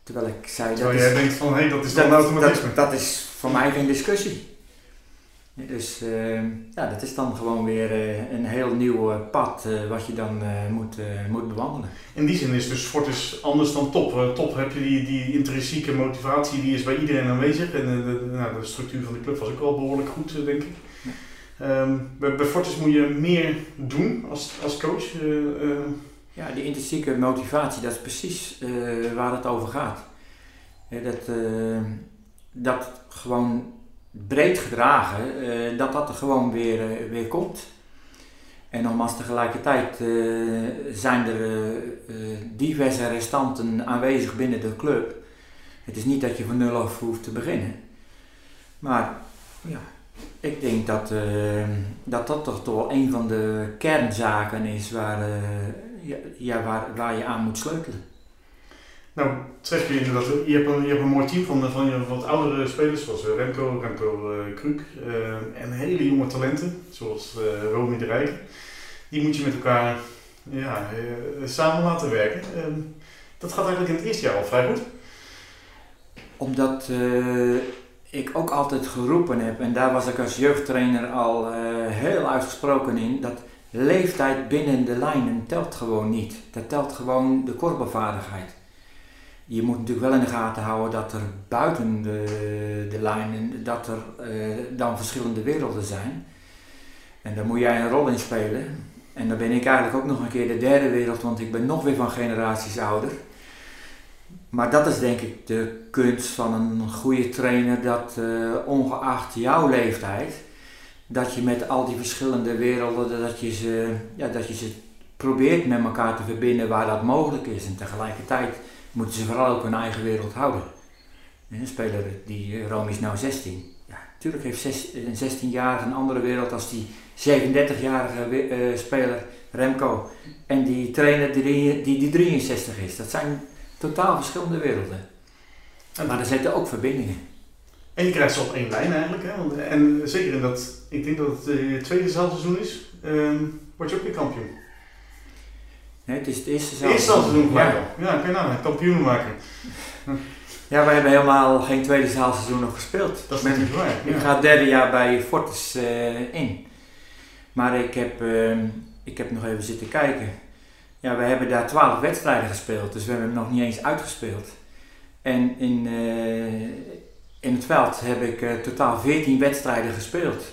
Terwijl ik zei, dat Terwijl is, jij denkt van, hé, dat is dan dat, automatisme. dat, dat is voor mij geen discussie. Dus eh, ja, dat is dan gewoon weer eh, een heel nieuw pad eh, wat je dan moet, moet bewandelen. In die zin is dus Fortis anders dan top. Top heb je die, die intrinsieke motivatie, die is bij iedereen aanwezig. En de, nou, de structuur van de club was ook wel behoorlijk goed, denk ik. Ja. Ehm, bij, bij Fortis moet je meer doen als, als coach. Ja, die intrinsieke motivatie, dat is precies waar het over gaat. Dat, dat gewoon breed gedragen, eh, dat dat er gewoon weer, eh, weer komt. En nogmaals, tegelijkertijd eh, zijn er diverse restanten aanwezig binnen de club. Het is niet dat je van nul af hoeft te beginnen. Maar ja, ik denk dat, dat dat toch wel een van de kernzaken is waar, ja, waar, waar je aan moet sleutelen. Nou, tref je inderdaad, je hebt een, je hebt een mooi team van, van je wat oudere spelers, zoals eh, Remco, Remco eh Kruk. eh, en hele jonge talenten, zoals Romy de Rijk. Die moet je met elkaar ja, samen laten werken. Ehm, dat gaat eigenlijk in het eerste jaar al vrij goed. Omdat ik ook altijd geroepen heb, en daar was ik als jeugdtrainer al heel uitgesproken in, dat leeftijd binnen de lijnen telt gewoon niet. Dat telt gewoon de korpelvaardigheid. Je moet natuurlijk wel in de gaten houden dat er buiten de, de lijnen, dat er eh, dan verschillende werelden zijn. En daar moet jij een rol in spelen. En dan ben ik eigenlijk ook nog een keer de derde wereld, want ik ben nog weer van generaties ouder. Maar dat is denk ik de kunst van een goede trainer, dat eh, ongeacht jouw leeftijd, dat je met al die verschillende werelden, dat je ze, ja, dat je ze probeert met elkaar te verbinden waar dat mogelijk is. En tegelijkertijd moeten ze vooral ook hun eigen wereld houden. Een speler, die eh, Rome is nou 16. Ja, natuurlijk heeft zes- een 16-jarige een andere wereld als die 37-jarige we- eh, speler Remco. En die trainer die, die, die 63 is. Dat zijn totaal verschillende werelden. En, Maar er zitten ook verbindingen. en je krijgt ze op één lijn eigenlijk. Hè? Want- En zeker in dat, ik denk dat het eh, tweede zaalseizoen is, ehm word je ook weer kampioen. Nee, het is het eerste Het eerste seizoen ja. Ja, kun je nou, kampioen maken. ja, we hebben helemaal geen tweede zaalseizoen nog gespeeld. Dat is ben- natuurlijk waar. Ik ga het derde jaar bij Fortis eh, in. Maar ik heb, ehm, ik heb nog even zitten kijken. Ja, we hebben daar twaalf wedstrijden gespeeld, dus we hebben hem nog niet eens uitgespeeld. En in, eh, in het veld heb ik eh, totaal 14 wedstrijden gespeeld.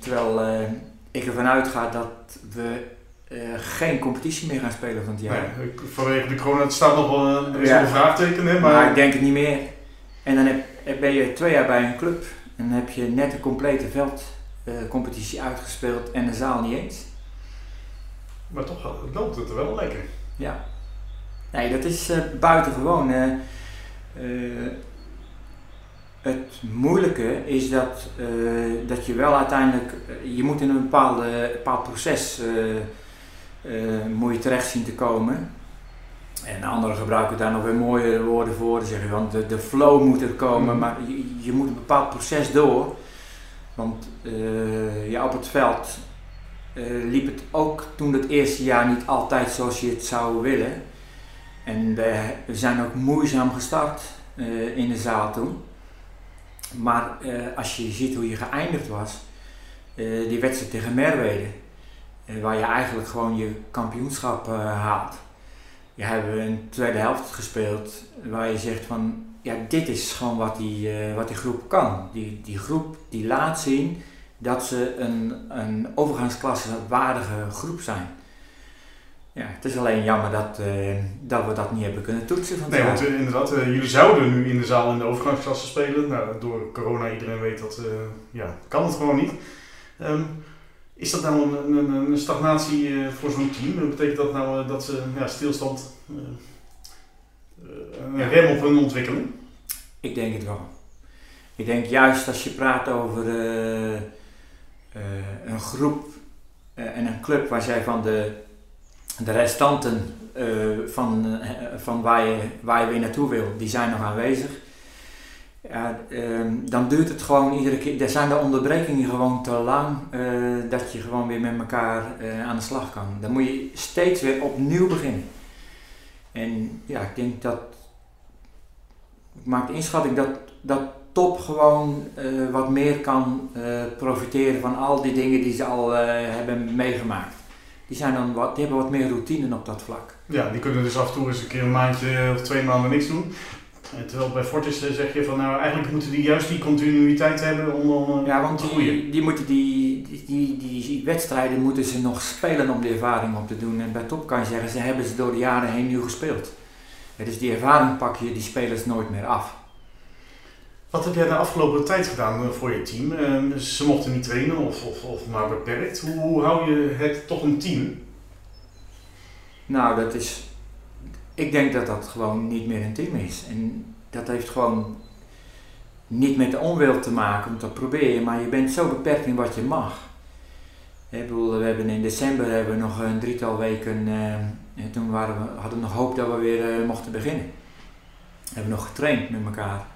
Terwijl ik ervan uitga dat we eh, geen competitie meer gaan spelen van het jaar. Nee, vanwege de corona, het staat nog wel, eh, er is Ja. een vraagteken, hè, Maar, maar... ik denk het niet meer. En dan heb, ben je twee jaar bij een club en dan heb je net een complete veldcompetitie uitgespeeld en de zaal niet eens. Maar toch loopt het er wel lekker. Ja. Nee, dat is eh, buitengewoon. eh. Eh, het moeilijke is dat, eh, dat je wel uiteindelijk, eh, je moet in een bepaalde, bepaald proces eh, eh, moet je terecht zien te komen. En anderen gebruiken daar nog weer mooie woorden voor. Dan zeggen van de, de flow moet er komen, Mhm. maar je, je moet een bepaald proces door. Want eh, ja, op het veld eh, liep het ook toen het eerste jaar niet altijd zoals je het zou willen. En we, we zijn ook moeizaam gestart eh, in de zaal toen. Maar eh, als je ziet hoe je geëindigd was, eh, die wedstrijd tegen Merwede, eh, waar je eigenlijk gewoon je kampioenschap eh, haalt. Ja, hebben een tweede helft gespeeld waar je zegt van, ja dit is gewoon wat die, eh, wat die groep kan. Die, die groep die laat zien dat ze een, een overgangsklasse waardige groep zijn. Ja, het is alleen jammer dat, eh, dat we dat niet hebben kunnen toetsen. Van Nee, want inderdaad, jullie zouden nu in de zaal in de overgangsklasse spelen. Nou, door corona, iedereen weet dat, ja, kan het gewoon niet. Ehm, is dat nou een, een, een stagnatie eh, voor zo'n team? Betekent dat nou eh, dat ze ja, stilstand, eh, een Ja. rem op hun ontwikkeling? Ik denk het wel. Ik denk juist als je praat over een groep en een club waar zij van de, de restanten van, van waar, je, waar je weer naartoe wil, die zijn nog aanwezig. Ja, ehm, dan duurt het gewoon iedere keer. Er zijn de onderbrekingen gewoon te lang eh, dat je gewoon weer met elkaar eh, aan de slag kan. Dan moet je steeds weer opnieuw beginnen. En ja, ik denk dat ik maak de inschatting dat, dat top gewoon eh, wat meer kan profiteren van al die dingen die ze al hebben meegemaakt. Die, zijn dan wat, die hebben wat meer routine op dat vlak. Ja, die kunnen dus af en toe eens een keer een maandje of twee maanden niks doen. En terwijl bij Fortis eh, zeg je van nou eigenlijk moeten die juist die continuïteit hebben om, om eh, Ja, want te groeien. die, die, moeten die, die, die, die wedstrijden moeten ze nog spelen om die ervaring op te doen. En bij top kan je zeggen, ze hebben ze door de jaren heen nu gespeeld. Ja, dus die ervaring pak je die spelers nooit meer af. Wat heb jij de afgelopen tijd gedaan eh, voor je team? Eh, ze mochten niet trainen of, of, of maar beperkt. Hoe, hoe hou je het toch een team? Nou, dat is. Ik denk dat dat gewoon niet meer team is. En dat heeft gewoon niet met de onwil te maken, want dat probeer je, maar je bent zo beperkt in wat je mag. We hebben in december hebben we nog een drietal weken, eh, en toen waren we, hadden we nog hoop dat we weer eh, mochten beginnen. We hebben nog getraind met elkaar.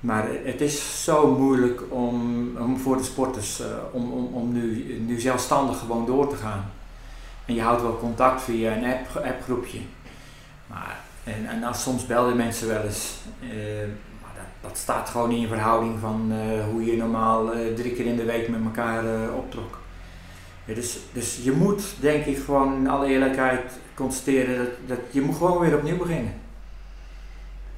Maar het is zo moeilijk om, om voor de sporters eh, om, om, om nu, nu zelfstandig gewoon door te gaan. En je houdt wel contact via een app, appgroepje. Maar, en, en dan soms bel je mensen wel eens. eh, maar dat, dat staat gewoon in verhouding van eh, hoe je normaal eh, drie keer in de week met elkaar optrok. Ja, dus, dus je moet, denk ik, gewoon in alle eerlijkheid constateren dat, dat je moet gewoon weer opnieuw beginnen.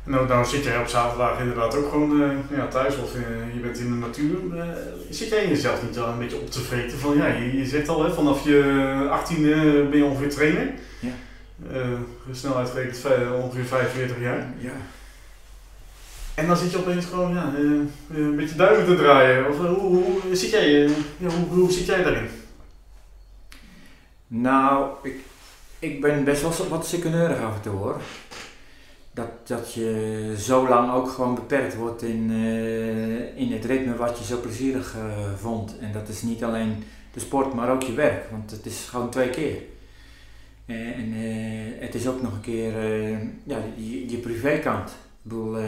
Nou, nou zit jij op zaterdag inderdaad ook gewoon ja, thuis of je bent in de natuur. Eh, zit jij jezelf niet al een beetje op te vreten van ja, je, je zegt al hè, vanaf je 18 ben je ongeveer trainer. Ja. Eh, snel uitgerekend vij- ongeveer 45 jaar. Ja. En dan zit je opeens gewoon ja, eh, een beetje duimen te draaien. Of, eh, hoe, hoe, zit jij, eh, ja, hoe, hoe zit jij daarin? Nou, ik, ik ben best wel wat secundeurig af en toe hoor. Dat, dat je zo lang ook gewoon beperkt wordt in, eh, in het ritme wat je zo plezierig eh, vond. En dat is niet alleen de sport, maar ook je werk. Want het is gewoon twee keer. Eh, en eh, het is ook nog een keer eh, ja, je, je privékant. Ik bedoel,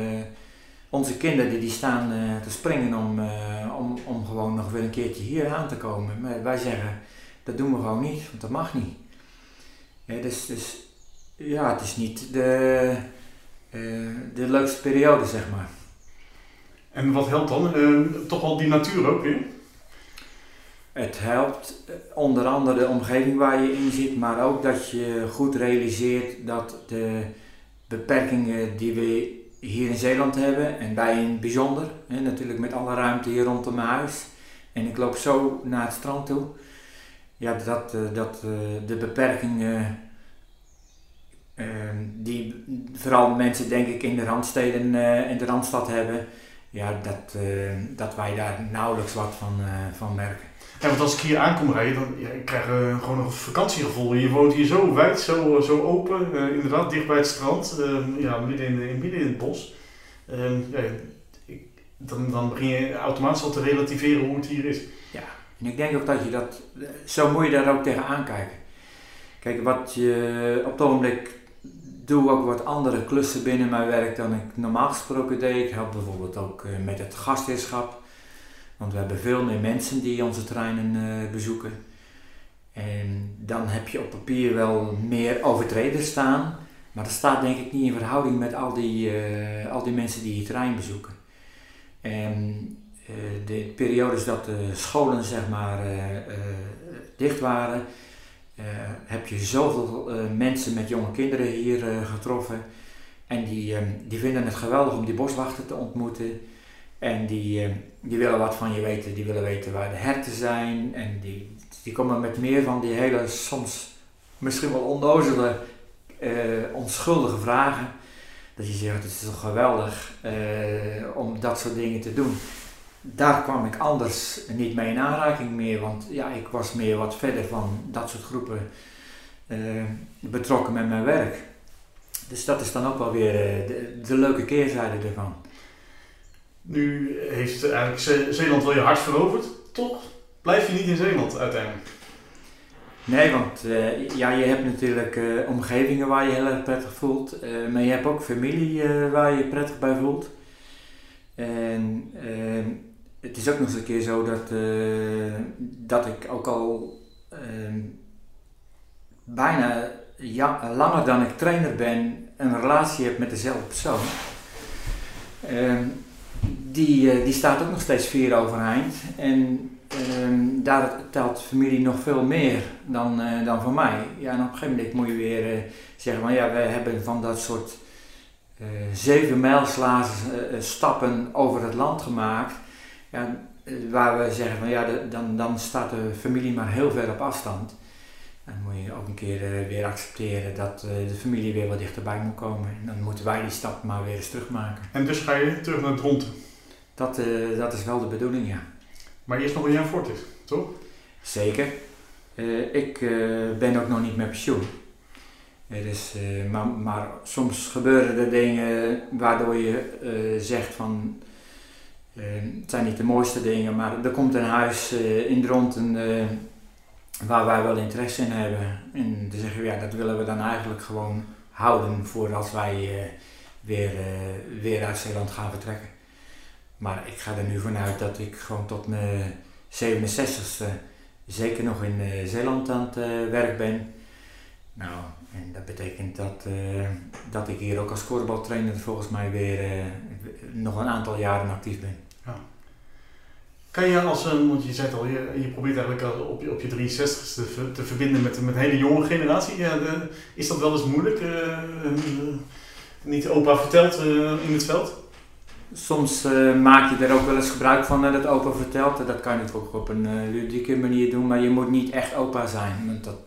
onze kinderen die, staan te springen om, om, om gewoon nog weer een keertje hier aan te komen. Maar wij zeggen, dat doen we gewoon niet, want dat mag niet. dus, dus ja, het is niet de, de leukste periode, zeg maar. En wat helpt dan? toch wel die natuur ook weer? Het helpt onder andere de omgeving waar je in zit, maar ook dat je goed realiseert dat de beperkingen die we hier in Zeeland hebben, en wij in het bijzonder, hè, natuurlijk met alle ruimte hier rondom mijn huis, en ik loop zo naar het strand toe, ja, dat, uh, dat uh, de beperkingen uh, die vooral mensen denk ik in de randsteden en de randstad hebben, ja, dat, dat wij daar nauwelijks wat van, van merken. Ja, want als ik hier aankom rijden, dan ja, ik krijg uh, gewoon een vakantiegevoel. Je woont hier zo wijd, zo, zo open, uh, inderdaad dicht bij het strand, uh, ja, midden, in, midden in het bos. Ehm, ja, ik, dan, dan begin je automatisch al te relativeren hoe het hier is. Ja, en ik denk ook dat je dat, zo moet je daar ook tegenaan kijken. Kijk, wat je op het ogenblik doe ook wat andere klussen binnen mijn werk dan ik normaal gesproken deed. Ik help bijvoorbeeld ook met het gastheerschap. Want we hebben veel meer mensen die onze treinen uh, bezoeken. En dan heb je op papier wel meer overtreders staan. Maar dat staat denk ik niet in verhouding met al die, uh, al die mensen die je trein bezoeken. En uh, de periodes dat de scholen zeg maar dicht waren, heb je zoveel mensen met jonge kinderen hier getroffen. En die, die vinden het geweldig om die boswachten te ontmoeten. En die, eh, die willen wat van je weten, die willen weten waar de herten zijn. En die, die komen met meer van die hele, soms misschien wel onnozele, uh, onschuldige vragen. Dat je zegt, het is toch geweldig uh, om dat soort dingen te doen. Daar kwam ik anders niet mee in aanraking meer, want ja, ik was meer wat verder van dat soort groepen betrokken met mijn werk. Dus dat is dan ook wel weer de, de leuke keerzijde ervan. Nu heeft eigenlijk Zeeland wel je hart veroverd, toch? Blijf je niet in Zeeland uiteindelijk? Nee, want uh, ja, je hebt natuurlijk uh, omgevingen waar je heel erg prettig voelt. Uh, maar je hebt ook familie waar je prettig bij voelt. En het is ook nog eens een keer zo dat, dat ik ook al bijna ja, langer dan ik trainer ben een relatie heb met dezelfde persoon die, eh, die staat ook nog steeds vier overeind. En ehm, daar telt familie nog veel meer dan, uh, dan voor mij. Ja, en op een gegeven moment moet je weer uh, zeggen van ja, we hebben van dat soort zeven mijlslaars stappen over het land gemaakt. Waar we zeggen van ja, dan, dan staat de familie maar heel ver op afstand. Dan moet je ook een keer weer accepteren dat de familie weer wat dichterbij moet komen. En dan moeten wij die stap maar weer eens terugmaken. En dus ga je terug naar Dronten? Dat, uh, dat is wel de bedoeling, ja. Maar eerst nog een jaar voort is, toch? Zeker. Uh, ik uh, ben ook nog niet met pensioen. Dus, maar, maar, soms gebeuren er dingen waardoor je zegt van het zijn niet de mooiste dingen, maar er komt een huis in Dronten waar wij wel interesse in hebben. En dan zeggen we ja, dat willen we dan eigenlijk gewoon houden voor als wij weer, weer uit Zeeland gaan vertrekken. Maar ik ga er nu vanuit dat ik gewoon tot mijn 67ste zeker nog in uh, Zeeland aan het uh, werk ben. Nou, en dat betekent dat, uh, dat ik hier ook als korfbaltrainer volgens mij weer nog een aantal jaren actief ben. Ja. Kan je als, want je zei al, je, je probeert eigenlijk op op je 63ste te, verbinden met, met een hele jonge generatie. Is dat wel eens moeilijk? niet opa verteld in het veld? Soms uh, maak je er ook wel eens gebruik van dat opa vertelt. Dat kan je natuurlijk ook op een uh, ludieke manier doen, maar je moet niet echt opa zijn. Want dat,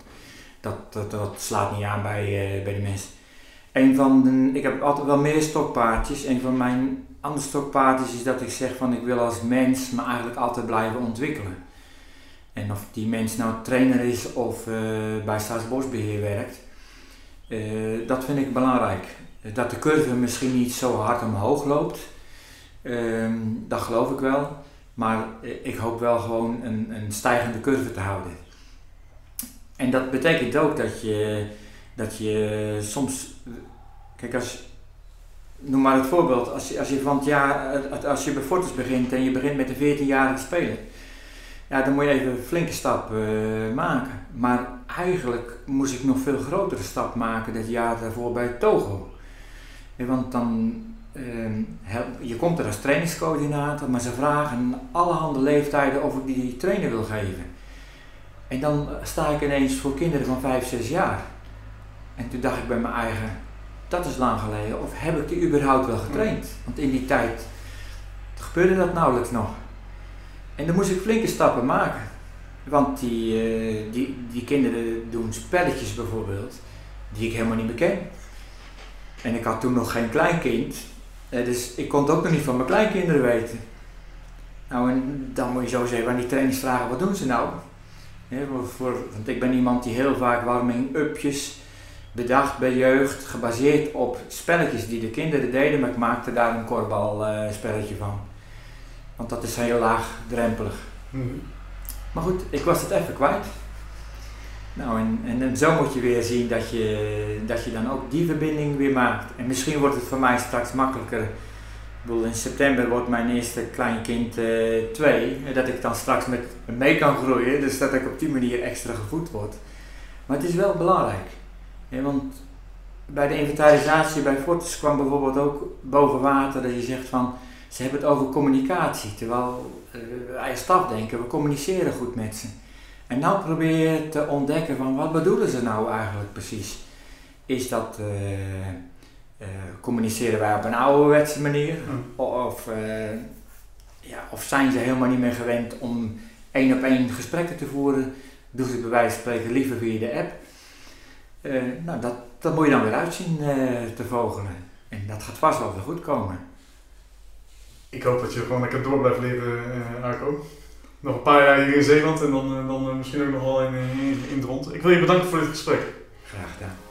dat, dat, dat slaat niet aan bij, uh, bij de mensen. Een van de, ik heb altijd wel meer stokpaardjes. Een van mijn andere stokpaardjes is dat ik zeg van ik wil als mens me eigenlijk altijd blijven ontwikkelen. En of die mens nou trainer is of bij Staatsbosbeheer werkt, dat vind ik belangrijk. Dat de curve misschien niet zo hard omhoog loopt, Um, dat geloof ik wel. Maar ik hoop wel gewoon een, een stijgende curve te houden. En dat betekent ook dat je, dat je soms. Kijk, als. Noem maar het voorbeeld. Als je, als je van het jaar. Als je bij Fortis begint en je begint met een 14-jarige speler. Ja, dan moet je even een flinke stap uh, maken. Maar eigenlijk moest ik nog veel grotere stap maken dat jaar daarvoor bij Togo. want dan, ehm, je komt er als trainingscoördinator, maar ze vragen allerhande leeftijden of ik die trainer wil geven. En dan sta ik ineens voor kinderen van 5, 6 jaar. En toen dacht ik bij mijn eigen, dat is lang geleden, of heb ik die überhaupt wel getraind? Want in die tijd gebeurde dat nauwelijks nog. En dan moest ik flinke stappen maken. Want die, uh, die, die kinderen doen spelletjes bijvoorbeeld, die ik helemaal niet beken. En ik had toen nog geen kleinkind, uh, dus ik kon het ook nog niet van mijn kleinkinderen weten. Nou, en dan moet je zo zeggen, aan die trainers vragen, wat doen ze nou? voor, want ik ben iemand die heel vaak warming-upjes bedacht bij jeugd, gebaseerd op spelletjes die de kinderen deden, maar ik maakte daar een korbalspelletje van. Want dat is heel laagdrempelig. Mm Maar goed, ik was het even kwijt. Nou, en, en, zo moet je weer zien dat je, dat je dan ook die verbinding weer maakt. En misschien wordt het voor mij straks makkelijker. Ik bedoel, in september wordt mijn eerste kleinkind uh, twee. En dat ik dan straks met mee kan groeien. Dus dat ik op die manier extra gevoed word. Maar het is wel belangrijk. want bij de inventarisatie bij Fortis kwam bijvoorbeeld ook boven water dat je zegt van ze hebben het over communicatie, terwijl uh, wij staf denken, we communiceren goed met ze. En nou probeer je te ontdekken van wat bedoelen ze nou eigenlijk precies. Is dat uh, uh, communiceren wij op een ouderwetse manier? Of, ja, of zijn ze helemaal niet meer gewend om één op één gesprekken te voeren? Doen ze bij wijze van spreken liever via de app? nou, dat, dat moet je dan weer uitzien te vogelen. En dat gaat vast wel weer goed komen. Ik hoop dat je gewoon lekker door blijft leren, Arco. Nog een paar jaar hier in Zeeland en dan, uh, dan uh, misschien ook nog wel in, in, in rond. Ik wil je bedanken voor dit gesprek. Graag gedaan.